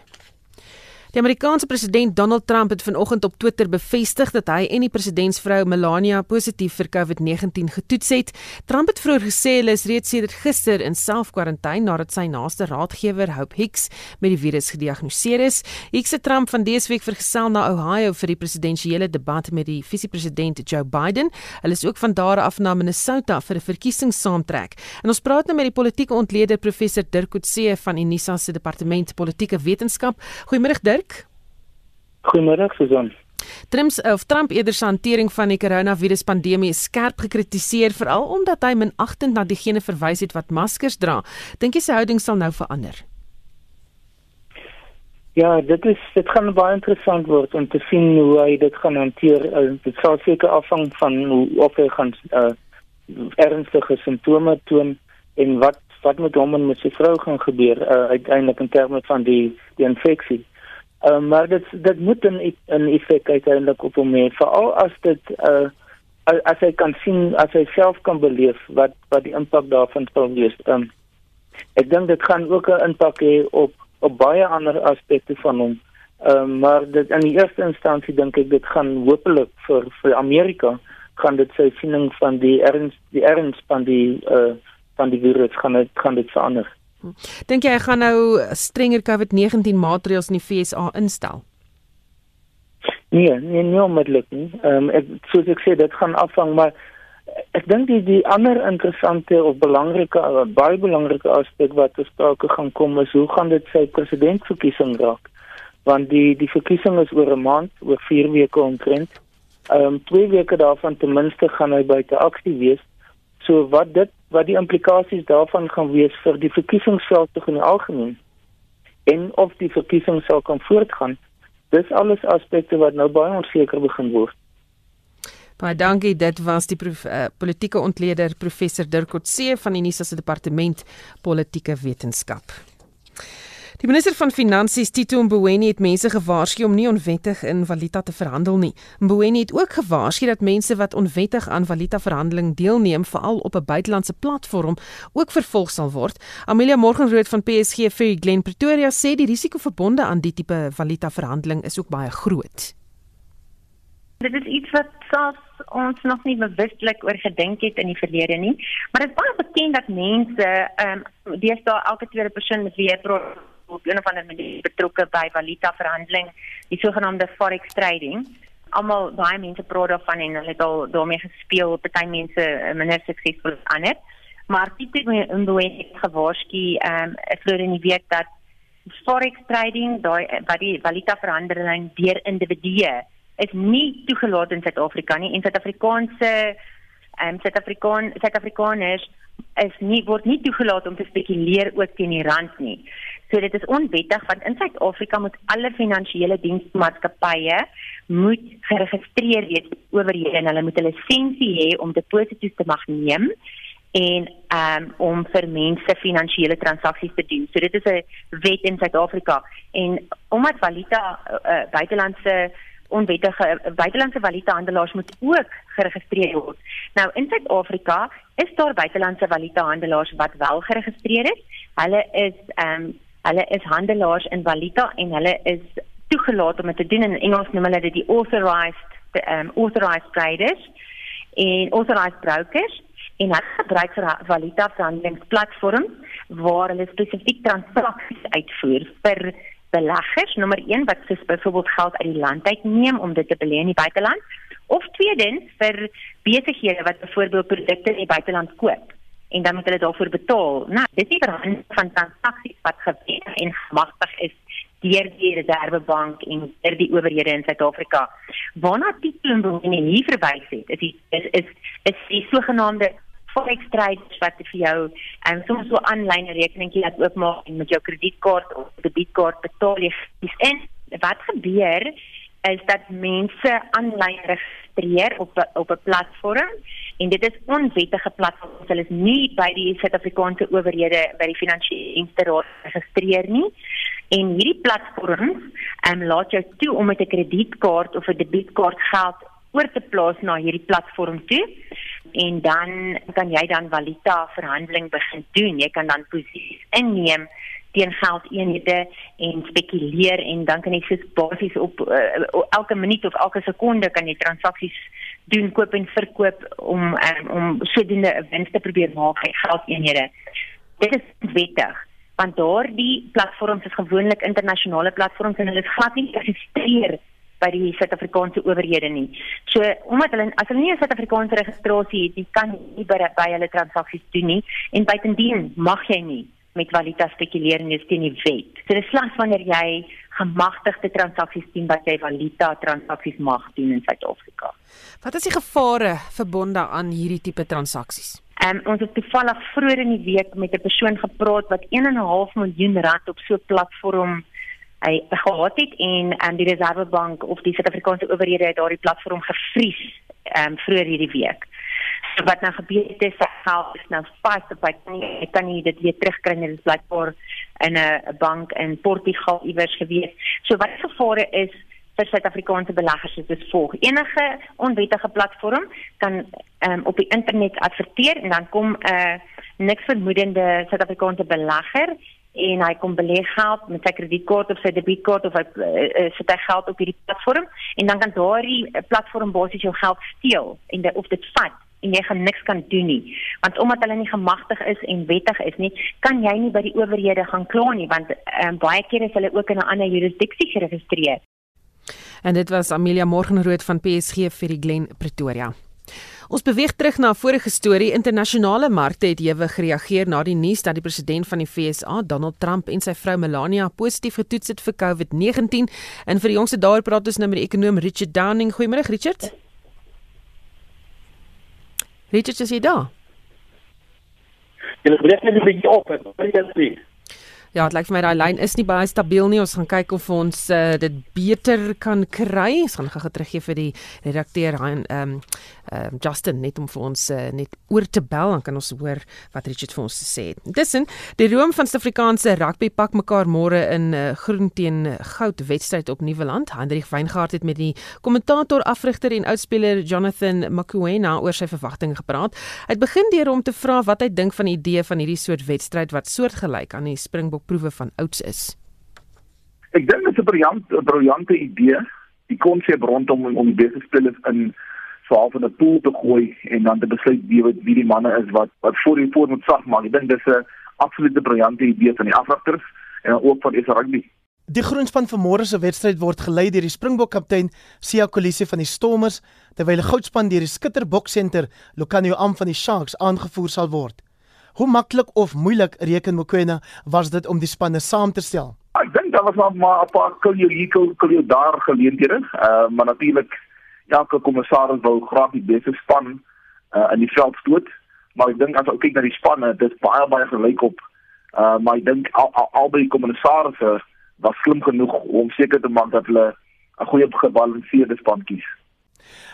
S2: Die Amerikaanse president Donald Trump het vanoggend op Twitter bevestig dat hy en die presidentsvrou Melania positief vir COVID-19 getoets het. Trump het vroeër gesê hulle is reeds sedert gister in self-kwarantyne nadat sy naaste raadgewer, Hope Hicks, met die virus gediagnoseer is. Hicks het Trump van dese week vergesel na Ohio vir die presidentsiële debat met die visiepresident Joe Biden. Hulle is ook van daar af na Minnesota vir 'n verkiesingssaamtrek. En ons praat nou met die politieke ontleder professor Dirk Coetzee van Unisa se departement politieke wetenskap. Goeiemôre Dirk. Dirk.
S20: Goeiemôre Susan.
S2: Trump of Trump eerder se hantering van die koronaviruspandemie is skerp gekritiseer veral omdat hy minagtend na diegene verwys het wat maskers dra. Dink jy sy houding sal nou verander?
S20: Ja, dit is dit gaan baie interessant word om te sien hoe hy dit gaan hanteer. Uh, dit sal seker afhang van hoe of hy gaan uh, ernstige simptome toon en wat wat met hom en met sy vrou gaan gebeur uh, uiteindelik in terme van die die infeksie. Uh, maar dit dit moet 'n 'n effek uiteindelik op hom hê veral as dit uh as hy kan sien as hy self kan beleef wat wat die impak daarvan sal wees. Um, ek dink dit gaan ook 'n impak hê op op baie ander aspekte van hom. Ehm uh, maar dit in die eerste instansie dink ek dit gaan hopelik vir vir Amerika kan dit sy siening van die erns die erns van die uh van die virus gaan dit gaan dit verander.
S2: Dink jy hy gaan nou strenger COVID-19 maatreëls in die FSA instel?
S20: Nee, nee, nie onmiddellik nie. Ehm um, ek soos ek sê dit gaan afhang maar ek dink die die ander interessante of belangrike baie belangrike aspek wat te sprake gaan kom is hoe gaan dit sy presidentsverkiesing raak? Want die die verkiesing is oor 'n maand, oor 4 weke omtrent. Ehm um, 2 weke daarvan ten minste gaan hy buite aksie wees. So wat dit wat die implikasies daarvan gaan wees vir die verkiesingsveld in die algemeen en of die verkiesing sal kan voortgaan. Dis alles aspekte wat nou baie onseker begin word.
S2: Baie dankie. Dit was die prof, uh, politieke ontleder professor Dirk Coetzee van die Unisa se departement politieke wetenskap. Die minister van Finansies Tito Mboweni het mense gewaarsku om nie onwettig in valuta te verhandel nie. Mboweni het ook gewaarsku dat mense wat onwettig aan valuta verhandeling deelneem, veral op 'n buitelandse platform, ook vervolg sal word. Amelia Morgenrood van PSG Ferry Glen Pretoria sê die risiko verbonde aan die tipe valuta verhandeling is ook baie groot.
S21: Dit is iets wat selfs ons nog nie bewustelik oor gedink het in die verlede nie, maar dit is baie bekend dat mense ehm um, deesdae elke tweede persoon met wie jy praat op 'n of ander manier betrokke by valuta verhandeling, die sogenaamde forex trading. Almal baie mense praat daarvan en hulle het al daarmee gespeel, party mense eh, minder suksesvol as ander. Maar dit het my onbeweeg gewaarsku ehm um, vroeër in die week dat forex trading, daai wat die valuta verhandeling deur individue is nie toegelaat in Suid-Afrika nie en Suid-Afrikaanse ehm um, Suid-Afrikaan Suid-Afrikaners is nie word nie toegelaat om te spekuleer ook teen die rand nie. So dit is onwettig want in Suid-Afrika moet alle finansiële diensmaatskappye moet geregistreer wees oorhede en hulle moet 'n lisensie hê om deposito's te mag neem en um, om vir mense finansiële transaksies te doen. So dit is 'n wet in Suid-Afrika en omdat valuta uh, buitelandse onwettige buitelandse valuta handelaars moet ook geregistreer word. Nou in Suid-Afrika is daar buitelandse valuta handelaars wat wel geregistreer is. Hulle is ehm um, Hulle is handelaars in valuta en hulle is toegelaat om dit te doen. In Engels noem hulle dit die authorized um, authorized traders en authorized brokers. En hulle gebruik vir valuta verhandelingsplatforms waar hulle spesifiek transaksies uitvoer vir beleggers. Nommer 1 wat soos byvoorbeeld geld uit die land uitneem om dit te belê in die buiteland. Of tweedens vir besighede wat byvoorbeeld produkte in die buiteland koop en dan moet hulle daarvoor betaal. Nou, dis nie verhandeling van transaksies wat gewet en gemagtig is deur die Reservebank en deur die owerhede in Suid-Afrika. Waarna Titelbom in hier verwys het, is die, is is is die sogenaamde forex trades wat vir jou en um, soms so aanlyn rekeningkie laat oopmaak en met jou kredietkaart of debietkaart betaal jy. En wat gebeur is dat mense aanlyn registreer op op 'n platform en dit is onwettige platforms. Hulle is nie by die Suid-Afrikaanse owerhede by die Finansiële Dienste Raad geregistreer nie. En hierdie platforms ehm um, laat jou toe om met 'n kredietkaart of 'n debietkaart geld oor te plaas na hierdie platform toe en dan kan jy dan valuta verhandeling begin doen. Jy kan dan posisies inneem teen geldeenhede en spekuleer en dan kan jy soos basies op uh, elke minuut of elke sekonde kan jy transaksies doen koop en verkoop om um, om sodoende 'n wins te probeer maak by geldeenhede. Dit is wettig want daardie platforms is gewoonlik internasionale platforms en hulle is glad nie geregistreer by die Suid-Afrikaanse owerhede nie. So omdat hulle as hulle nie 'n Suid-Afrikaanse registrasie het, kan nie by, by hulle transaksies doen nie en buitendien mag jy nie met valuta spekuleer nie teen die wet. So dit is slegs wanneer jy gemagtigde transaksies doen wat jy valuta transaksies mag doen in Suid-Afrika.
S2: Wat is die gevare verbonde aan hierdie tipe transaksies?
S21: Um, ons het toevallig vroeër in die week met 'n persoon gepraat wat 1.5 miljoen rand op so 'n platform hy gehad het en um, die Reservebank of die Suid-Afrikaanse owerhede het daardie platform gevries um, vroeër hierdie week. So wat nou gebeur het is dat geld is nou vas op hy kan nie, hy kan nie dit weer terugkry nie. Dit is blykbaar in 'n bank in Portugal iewers gewees. So wat gevare is vir Suid-Afrikaanse beleggers is dit volg. Enige onwettige platform kan um, op die internet adverteer en dan kom 'n uh, niks vermoedende Suid-Afrikaanse belegger en hy kom belê geld met sy kredietkaart of sy debietkaart of hy uh, sit hy geld op hierdie platform en dan kan daardie platform basies jou geld steel en de, of dit vat en jy gaan niks kan doen nie want omdat hulle nie gemagtig is en wettig is nie kan jy nie by die owerhede gaan kla nie want um, baie keer is hulle ook in 'n ander jurisdiksie geregistreer
S2: En dit was Amelia Morgenrood van PSG vir die Glen Pretoria. Ons beweeg terug na 'n vorige storie. Internasionale markte het ewig gereageer na die nuus dat die president van die FSA, Donald Trump en sy vrou Melania positief getoets het vir COVID-19. En vir die jongste daar praat ons nou met die ekonom Richard Downing. Goeiemôre Richard. Richard, is jy daar?
S22: Jy breek net 'n bietjie op, wil jy sê?
S2: Ja, dit lyk vir my daai lyn is nie baie stabiel nie. Ons gaan kyk of ons uh, dit beter kan kry. Ons gaan gou teruggee vir die redakteur Ryan ehm um, um, Justin net om vir ons uh, net oor te bel dan kan ons hoor wat Richard vir ons sê. Intussen, die room van Suid-Afrikaanse rugby pak mekaar môre in uh, groen teen goud wedstryd op Nieuweland. Hendrik Weingart het met die kommentator, afrigter en oudspeler Jonathan Makuena oor sy verwagtinge gepraat. Hy het begin deur om te vra wat hy dink van die idee van hierdie soort wedstryd wat soortgelyk aan die Springbok proewe van ouds is?
S23: Ek dink dit is 'n briljant 'n briljante idee. Die konsep rondom om die beste spelers in swaar van 'n pool te gooi en dan te besluit wie wat wie die manne is wat wat voor die voor moet sag maak. Ek dink dis 'n absolute briljante idee van die afrigters en ook van Israel rugby.
S4: Die groenspan van môre se wedstryd word gelei deur die Springbok kaptein Sia Kolisi van die Stormers terwyl die goudspan deur die Skitter Boksenter Lucanio Am van die Sharks aangevoer sal word. Hoe maklik of moeilik reken Mokoena was dit om die spanne saam te stel?
S23: Ek dink daar was maar maar 'n paar kulioliko kulio daar geleenthede. Uh maar natuurlik elke kommissaris wou graag die beste span uh in die veld stoot. Maar ek dink as ons kyk na die spanne, dit is baie baie gelyk op. Uh maar ek dink al, al, albei kommissarisse was slim genoeg om seker te maak dat hulle 'n goeie gebalanseerde span kies.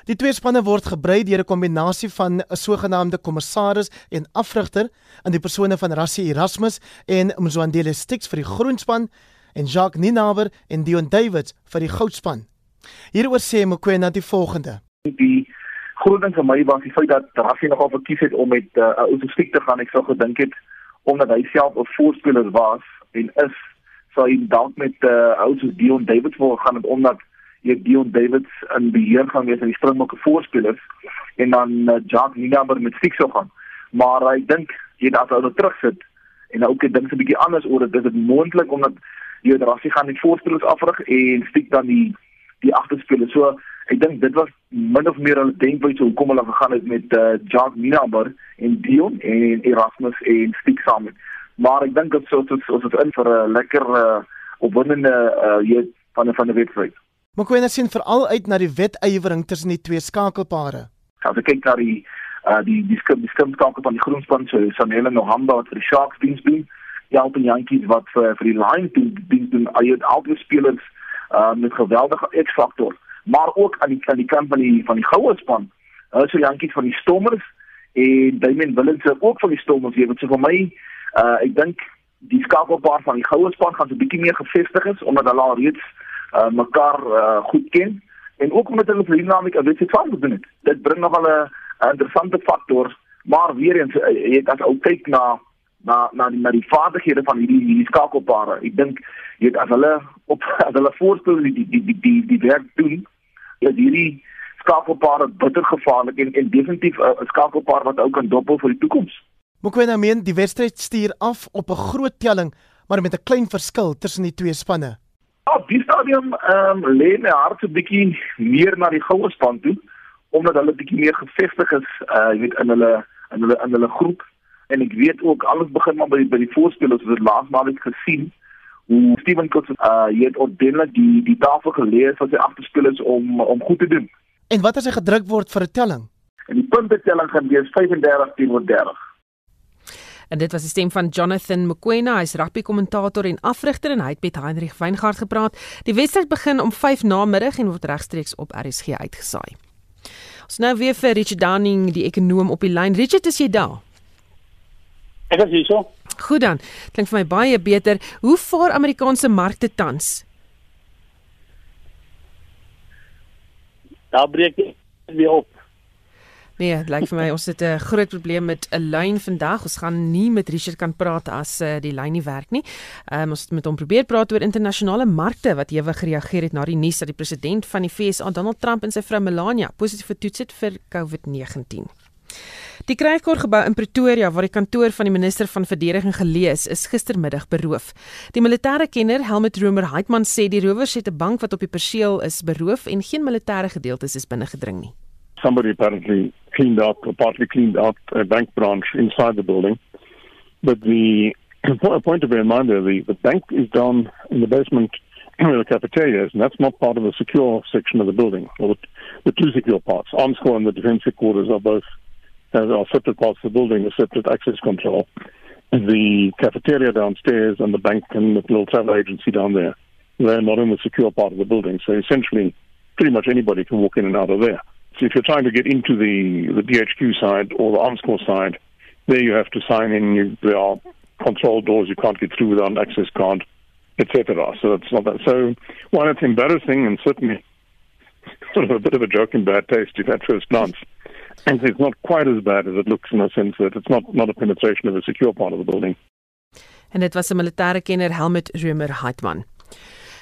S4: Die twee spanne word gebrei deur 'n kombinasie van 'n sogenaamde kommissaris en afrigter in die persone van Rassie Erasmus en Mzwandile Stix vir die groenspan en Jacques Ninaber en Dion Davids vir die goudspan. Hieroor sê Mokoena die volgende:
S23: Die groot ding vir my was die feit dat Rassie nogal verkies het om met 'n uh, ou Stix te gaan. Ek sou gedink het omdat hy self 'n voorspeler was en is, sou hy dalk met 'n uh, ou Dion Davids wou gaan omdat hier Dion Davids in beheer gaan wees in die Springbokke voorspelers en dan uh, Jacques Ninaber met Six sou gaan. Maar uh, ek dink jy dat hulle terugsit en ook ek dink 'n bietjie anders oor dit is dit moontlik omdat jy Rassie gaan die voorspelers afrig en stiek dan die die agterspelers. So ek dink dit was min of meer hulle denkwyse hoekom hulle gegaan het met uh, Jacques Ninaber en Dion en Erasmus en stiek saam. Maar ek dink dit sou ons ons in vir 'n lekker uh, opwindende uh, jy van van die wedstryd.
S4: Mokoena sien veral uit na die wedywering tussen die twee skakelpare.
S23: As ek kyk na die uh die die skip die skip skakel van die groenspan so Sanela Nohamba wat vir die Sharks diens doen, die Alpen Yankees wat vir vir die Lions doen diens doen al die albei spelers uh met geweldige X-faktor, maar ook aan die aan die kant van die van die goue span. Hulle uh, so Yankees van die Stormers en Damien Willens ook van die Stormers, jy weet so vir my uh ek dink die skakelpaar van die goue span gaan so 'n bietjie meer gefestig is omdat hulle al reeds uh, mekaar uh, goed ken en ook met hulle dinamika wat dit van doen. Dit bring nog wel 'n interessante faktor, maar weer eens uh, jy het as ou kyk na na na die na die vaardighede van hierdie hierdie skakelpare. Ek dink jy weet as hulle op as hulle voorspel die die die die die werk doen, is hierdie skakelpare bitter gevaarlik en en definitief 'n skakelpaar wat ook kan dophou vir die toekoms.
S4: Mokwena meen die wedstryd stuur af op 'n groot telling, maar met 'n klein verskil tussen die twee spanne.
S23: Op die stadium ehm um, lê my hart 'n bietjie meer na die goue span toe omdat hulle bietjie meer gevestig is, uh jy weet in hulle in hulle in hulle groep en ek weet ook alles begin maar by by die voorspelers wat laas naweek gesien hoe Steven Cox uh jy het ordentlik die die tafel gelees van sy agterspelers om om goed te doen.
S4: En wat as hy gedruk word vir 'n telling?
S23: En die punte telling gaan wees 35 teenoor 30.
S2: En dit was die stem van Jonathan Mkwena, hy's rugby kommentator en afrigter en hy het met Heinrich Weingart gepraat. Die wedstryd begin om 5 namiddag en word regstreeks op RSG uitgesaai. Ons nou weer vir Richard Downing, die ekonom op die lyn. Richard, is jy daar?
S22: Ek is hier so.
S2: Goed dan. Klink vir my baie beter. Hoe vaar Amerikaanse markte tans?
S22: Daar breek dit weer op.
S2: Nee, dit lyk vir my ons het 'n groot probleem met 'n lyn vandag. Ons gaan nie met Richard kan praat as uh, die lyn nie werk nie. Um, ons het met hom probeer praat oor internasionale markte wat ewig gereageer het na die nuus dat die president van die FSA, Donald Trump en sy vrou Melania positief getoets het vir COVID-19. Die Krugergebou in Pretoria waar die kantoor van die minister van verdediging gelees is gistermiddag beroof. Die militêre kenner Helmut Romer Heitman sê die rowers het 'n bank wat op die perseel is beroof en geen militêre gedeeltes is binne gedring nie.
S24: Somebody apparently cleaned up, or partly cleaned up a bank branch inside the building. But the point to bear in mind there, the, the bank is down in the basement where the cafeteria is, and that's not part of the secure section of the building, or the, the two secure parts. Armscore and the defense headquarters are both uh, are separate parts of the building with separate access control. The cafeteria downstairs and the bank and the little travel agency down there, they're not in the secure part of the building. So essentially, pretty much anybody can walk in and out of there. So if you're trying to get into the, the DHQ side or the arms corps side, there you have to sign in. You, there are control doors you can't get through without an access card, etc. So it's not that. So while it's embarrassing and certainly sort of a bit of a joke in bad taste if at first glance, and it's not quite as bad as it looks in a sense that it's not not a penetration of a secure part of the building.
S2: En dit was 'n militêre kenner Helmut Römer Heitman.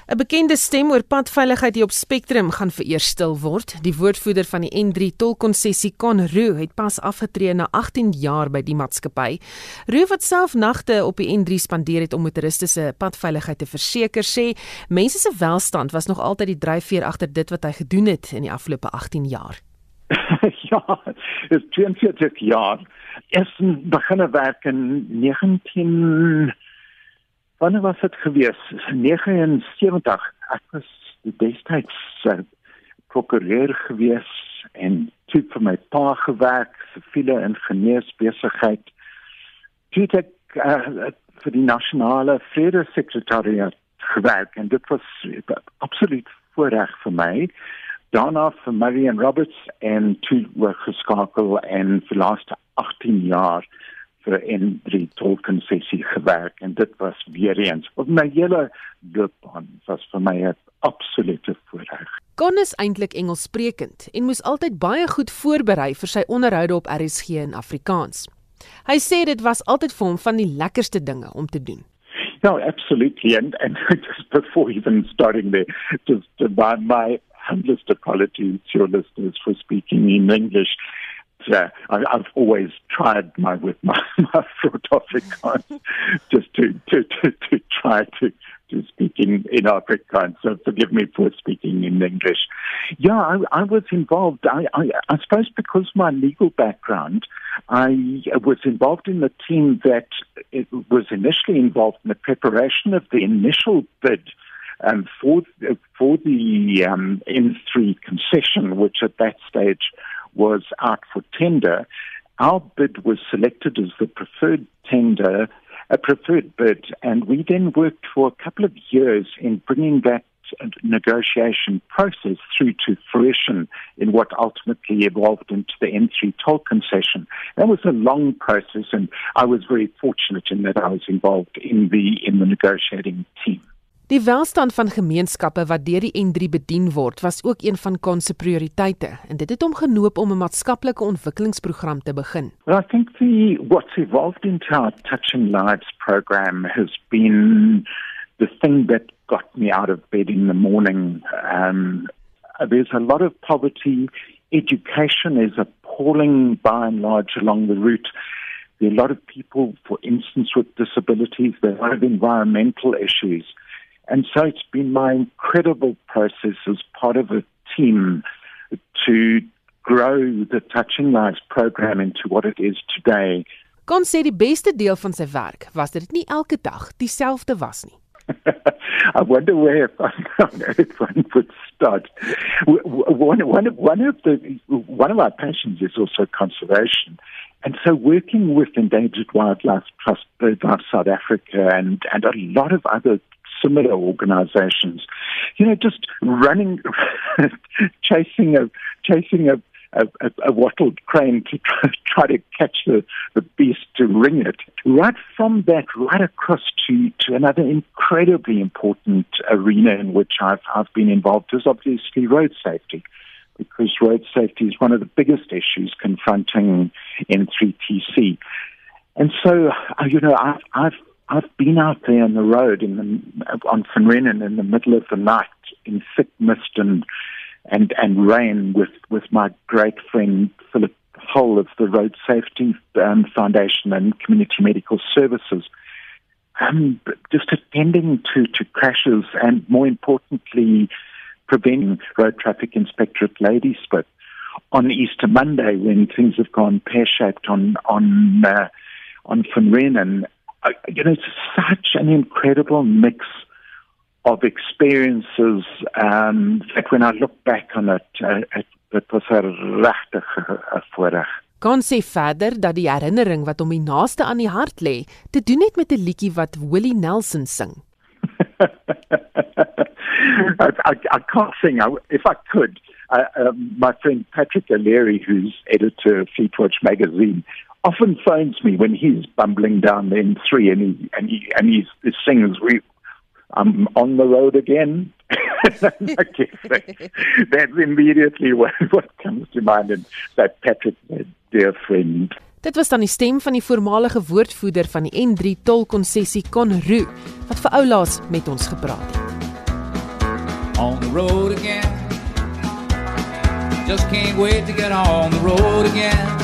S2: 'n Bekende stem oor padveiligheid hier op Spectrum gaan vereer stil word. Die woordvoerder van die N3 tolkonsessie, Kon Roo, het pas afgetree na 18 jaar by die maatskappy. Roo wat self nagte op die N3 spandeer het om motoriste se padveiligheid te verseker, sê mense se welstand was nog altyd die dryfveer agter dit wat hy gedoen het in die afgelope 18 jaar.
S25: ja, is 42 jaar. Eerst beginnen werken 19 wanneer was dit gewees? 79. Ek was destyds uh, prokureur gewees en toe vir my pa gewerk, siviele ingenieursbesigheid. Toe ek uh, vir die nasionale vrede sekretariaat gewerk en dit was absoluut voorreg vir my daarna vir Marian Roberts en toe geskakel en vir laaste 18 jaar vir 'n drie tolkonsessie gewerk en dit was weer eens op my hele loopbaan was vir my 'n absolute voorreg.
S2: Gon is eintlik Engelssprekend en moes altyd baie goed voorberei vir sy onderhoude op RSG in Afrikaans. Hy sê dit was altyd vir hom van die lekkerste dinge om te doen.
S25: No, absolutely. And, and just before even starting there, just to buy my humblest apologies to your listeners for speaking in English. Uh, I, I've always tried my with my, my Afrikaans just to, to, to, to try to, to speak in, in Afrikaans. So forgive me for speaking in English. Yeah, I, I was involved. I, I, I suppose because my legal background, I was involved in the team that was initially involved in the preparation of the initial bid um, for for the um, M3 concession, which at that stage was out for tender, our bid was selected as the preferred tender, a preferred bid, and we then worked for a couple of years in bringing that negotiation process through to fruition in what ultimately evolved into the M3 toll concession. That was a long process, and I was very fortunate in that I was involved in the in the negotiating team.
S2: Die welstand van gemeenskappe wat deur die N3 bedien word, was ook een van Kon se prioriteite en dit het hom genoop om 'n maatskaplike ontwikkelingsprogram te begin.
S25: Well, I think the what's evolved into our Touching Lives program has been the thing that got me out of bed in the morning. Um, there's a lot of poverty. Education is appalling by and large along the route. There are a lot of people, for instance, with disabilities. There are a lot of environmental issues. And so it's been my incredible process as part of a team to grow the Touching Lives program into what it is today.
S2: Kon sê die beste deel van sy werk was dat dit nie elke dag dieselfde was nie.
S25: I wonder where on earth one would start. One, one, one of the one of our passions is also conservation, and so working with Endangered Wildlife Trust, BirdLife South Africa, and and a lot of other similar organizations. You know, just running, chasing a chasing a, a, a, wattled crane to try, try to catch the, the beast to ring it. Right from that, right across to, to another incredibly important arena in which I've, I've been involved is obviously road safety. Because road safety is one of the biggest issues confronting N3TC. And so, uh, you know, I've, I've I've been out there on the road in the, on Finrennen in the middle of the night in thick mist and and and rain with with my great friend Philip Hull of the Road Safety um, Foundation and Community Medical Services. Um, just attending to, to crashes and more importantly, preventing road traffic inspectorate ladies. But on Easter Monday, when things have gone pear shaped on on uh, on Finrennen, you know, it's such an incredible mix of experiences um, that when I look back on it, uh, it, it was a regtig voorreg.
S2: Kan sê verder dat die herinnering wat hom die naaste aan die hart lê, te doen het met 'n liedjie wat Willie Nelson sing.
S25: I, I, I can't sing. I, if I could, uh, um, my friend Patrick O'Leary, who's editor of Fleetwatch magazine, often phones me when he's bumbling down the N3 and he and he and he, he sings we I'm on the road again. That's immediately what, what comes to mind and that Patrick dear friend.
S2: Dit was dan die stem van die voormalige woordvoerder van die N3 tolkonsessie Konru wat vir oulaas met ons gepraat het. On the road again. Just can't wait to get on the road again.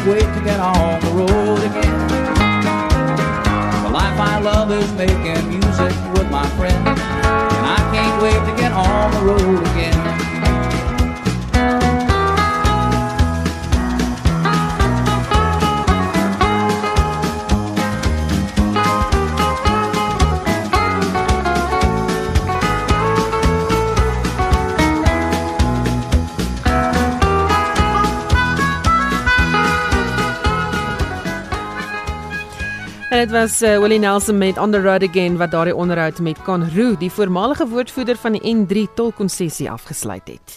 S2: Can't wait to get on the road again. The life I love is making music with my friends. And I can't wait to get on the road again. Dit was uh, Willie Nelson met On the Road Again wat daardie onderhoud met Conroo, die voormalige woordvoerder van die N3 tolkonsessie afgesluit het.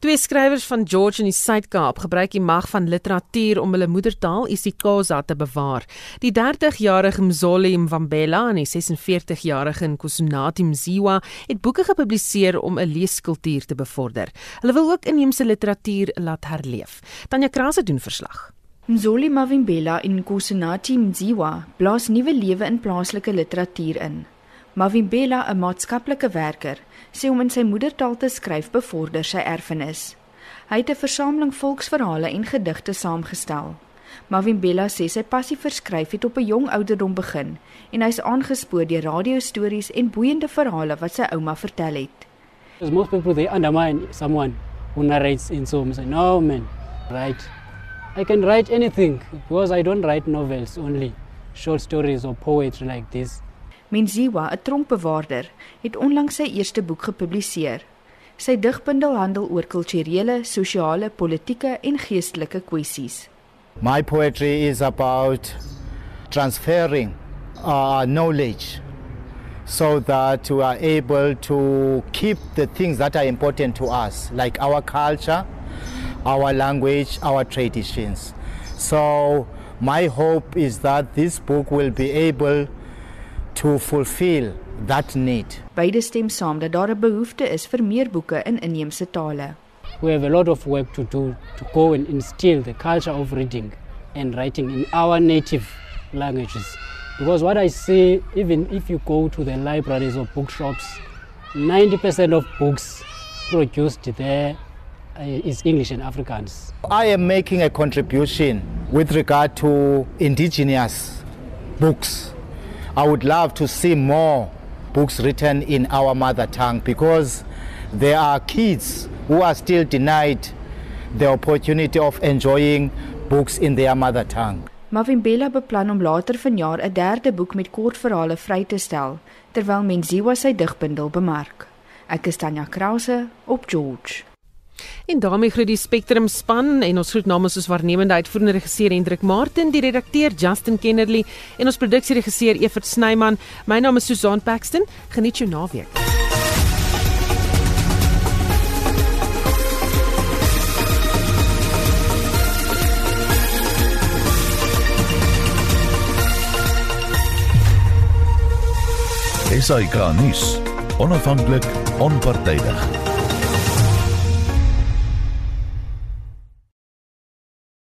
S2: Twee skrywers van George in die Suid-Kaap gebruik die mag van literatuur om hulle moedertaal isiXhosa te bewaar. Die 30-jarige Mzoli Mvambela en die 46-jarige Nkosunati Mziwa het boeke gepubliseer om 'n leeskultuur te bevorder. Hulle wil ook inheemse literatuur laat herleef. Tanya Krause doen verslag.
S26: Mzoli Mavimbela en Nkosinati Mziwa blaas nuwe lewe in plaaslike literatuur in. Mavimbela, 'n maatskaplike werker, sê om in sy moedertaal te skryf bevorder sy erfenis. Hy het 'n versameling volksverhale en gedigte saamgestel. Mavimbela sê sy passie vir skryf het op 'n jong ouderdom begin en hy's aangespoor deur radiostories en boeiende verhale wat sy ouma vertel het.
S27: Because most people they undermine someone who narrates in so say, no man, write. I can write anything because I don't write novels only, short stories or poetry like this.
S26: Menziwa, 'n tronkbewaarder, het onlangs sy eerste boek gepubliseer. Sy digbundel handel oor kulturele, sosiale, politieke en geestelike kwessies.
S28: My poetry is about transferring uh, knowledge so that we are able to keep the things that are important to us, like our culture, our language, our traditions. So, my hope is that this book will be able to fulfill that need.
S26: Beide stem saam dat daar 'n behoefte is vir meer boeke in inheemse tale.
S27: We have a lot of work to do to go and instill the culture of reading and writing in our native languages. Because what I see, even if you go to the libraries or bookshops, 90% of books produced there is English and Afrikaans.
S28: I am making a contribution with regard to indigenous books. I would love to see more books written in our mother tongue because there are kids who are still denied the opportunity of enjoying books in their mother tongue.
S26: Mavimbela beplan om later vanjaar 'n derde boek met kortverhale vry te stel, terwyl Menziwa sy digbundel bemark. Ek is Tanya Krause op George.
S2: En daarmee groet die Spectrum span en ons groet namens ons waarnemende uitvoerende regisseur Hendrik Martin, die redakteur Justin Kennerly en ons produksieregisseur Evert Snyman. My naam is Susan Paxton. Geniet jou naweek.
S1: SAK nuus. Onafhanklik, onpartydig.